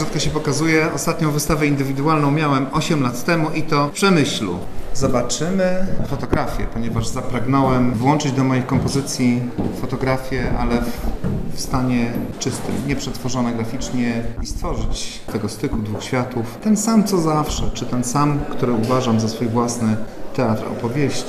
Rzadko się pokazuje. Ostatnią wystawę indywidualną miałem 8 lat temu i to w Przemyślu. Zobaczymy fotografię, ponieważ zapragnąłem włączyć do moich kompozycji fotografię, ale w, w stanie czystym, nieprzetworzone graficznie i stworzyć tego styku dwóch światów ten sam co zawsze, czy ten sam, który uważam za swój własny teatr opowieści.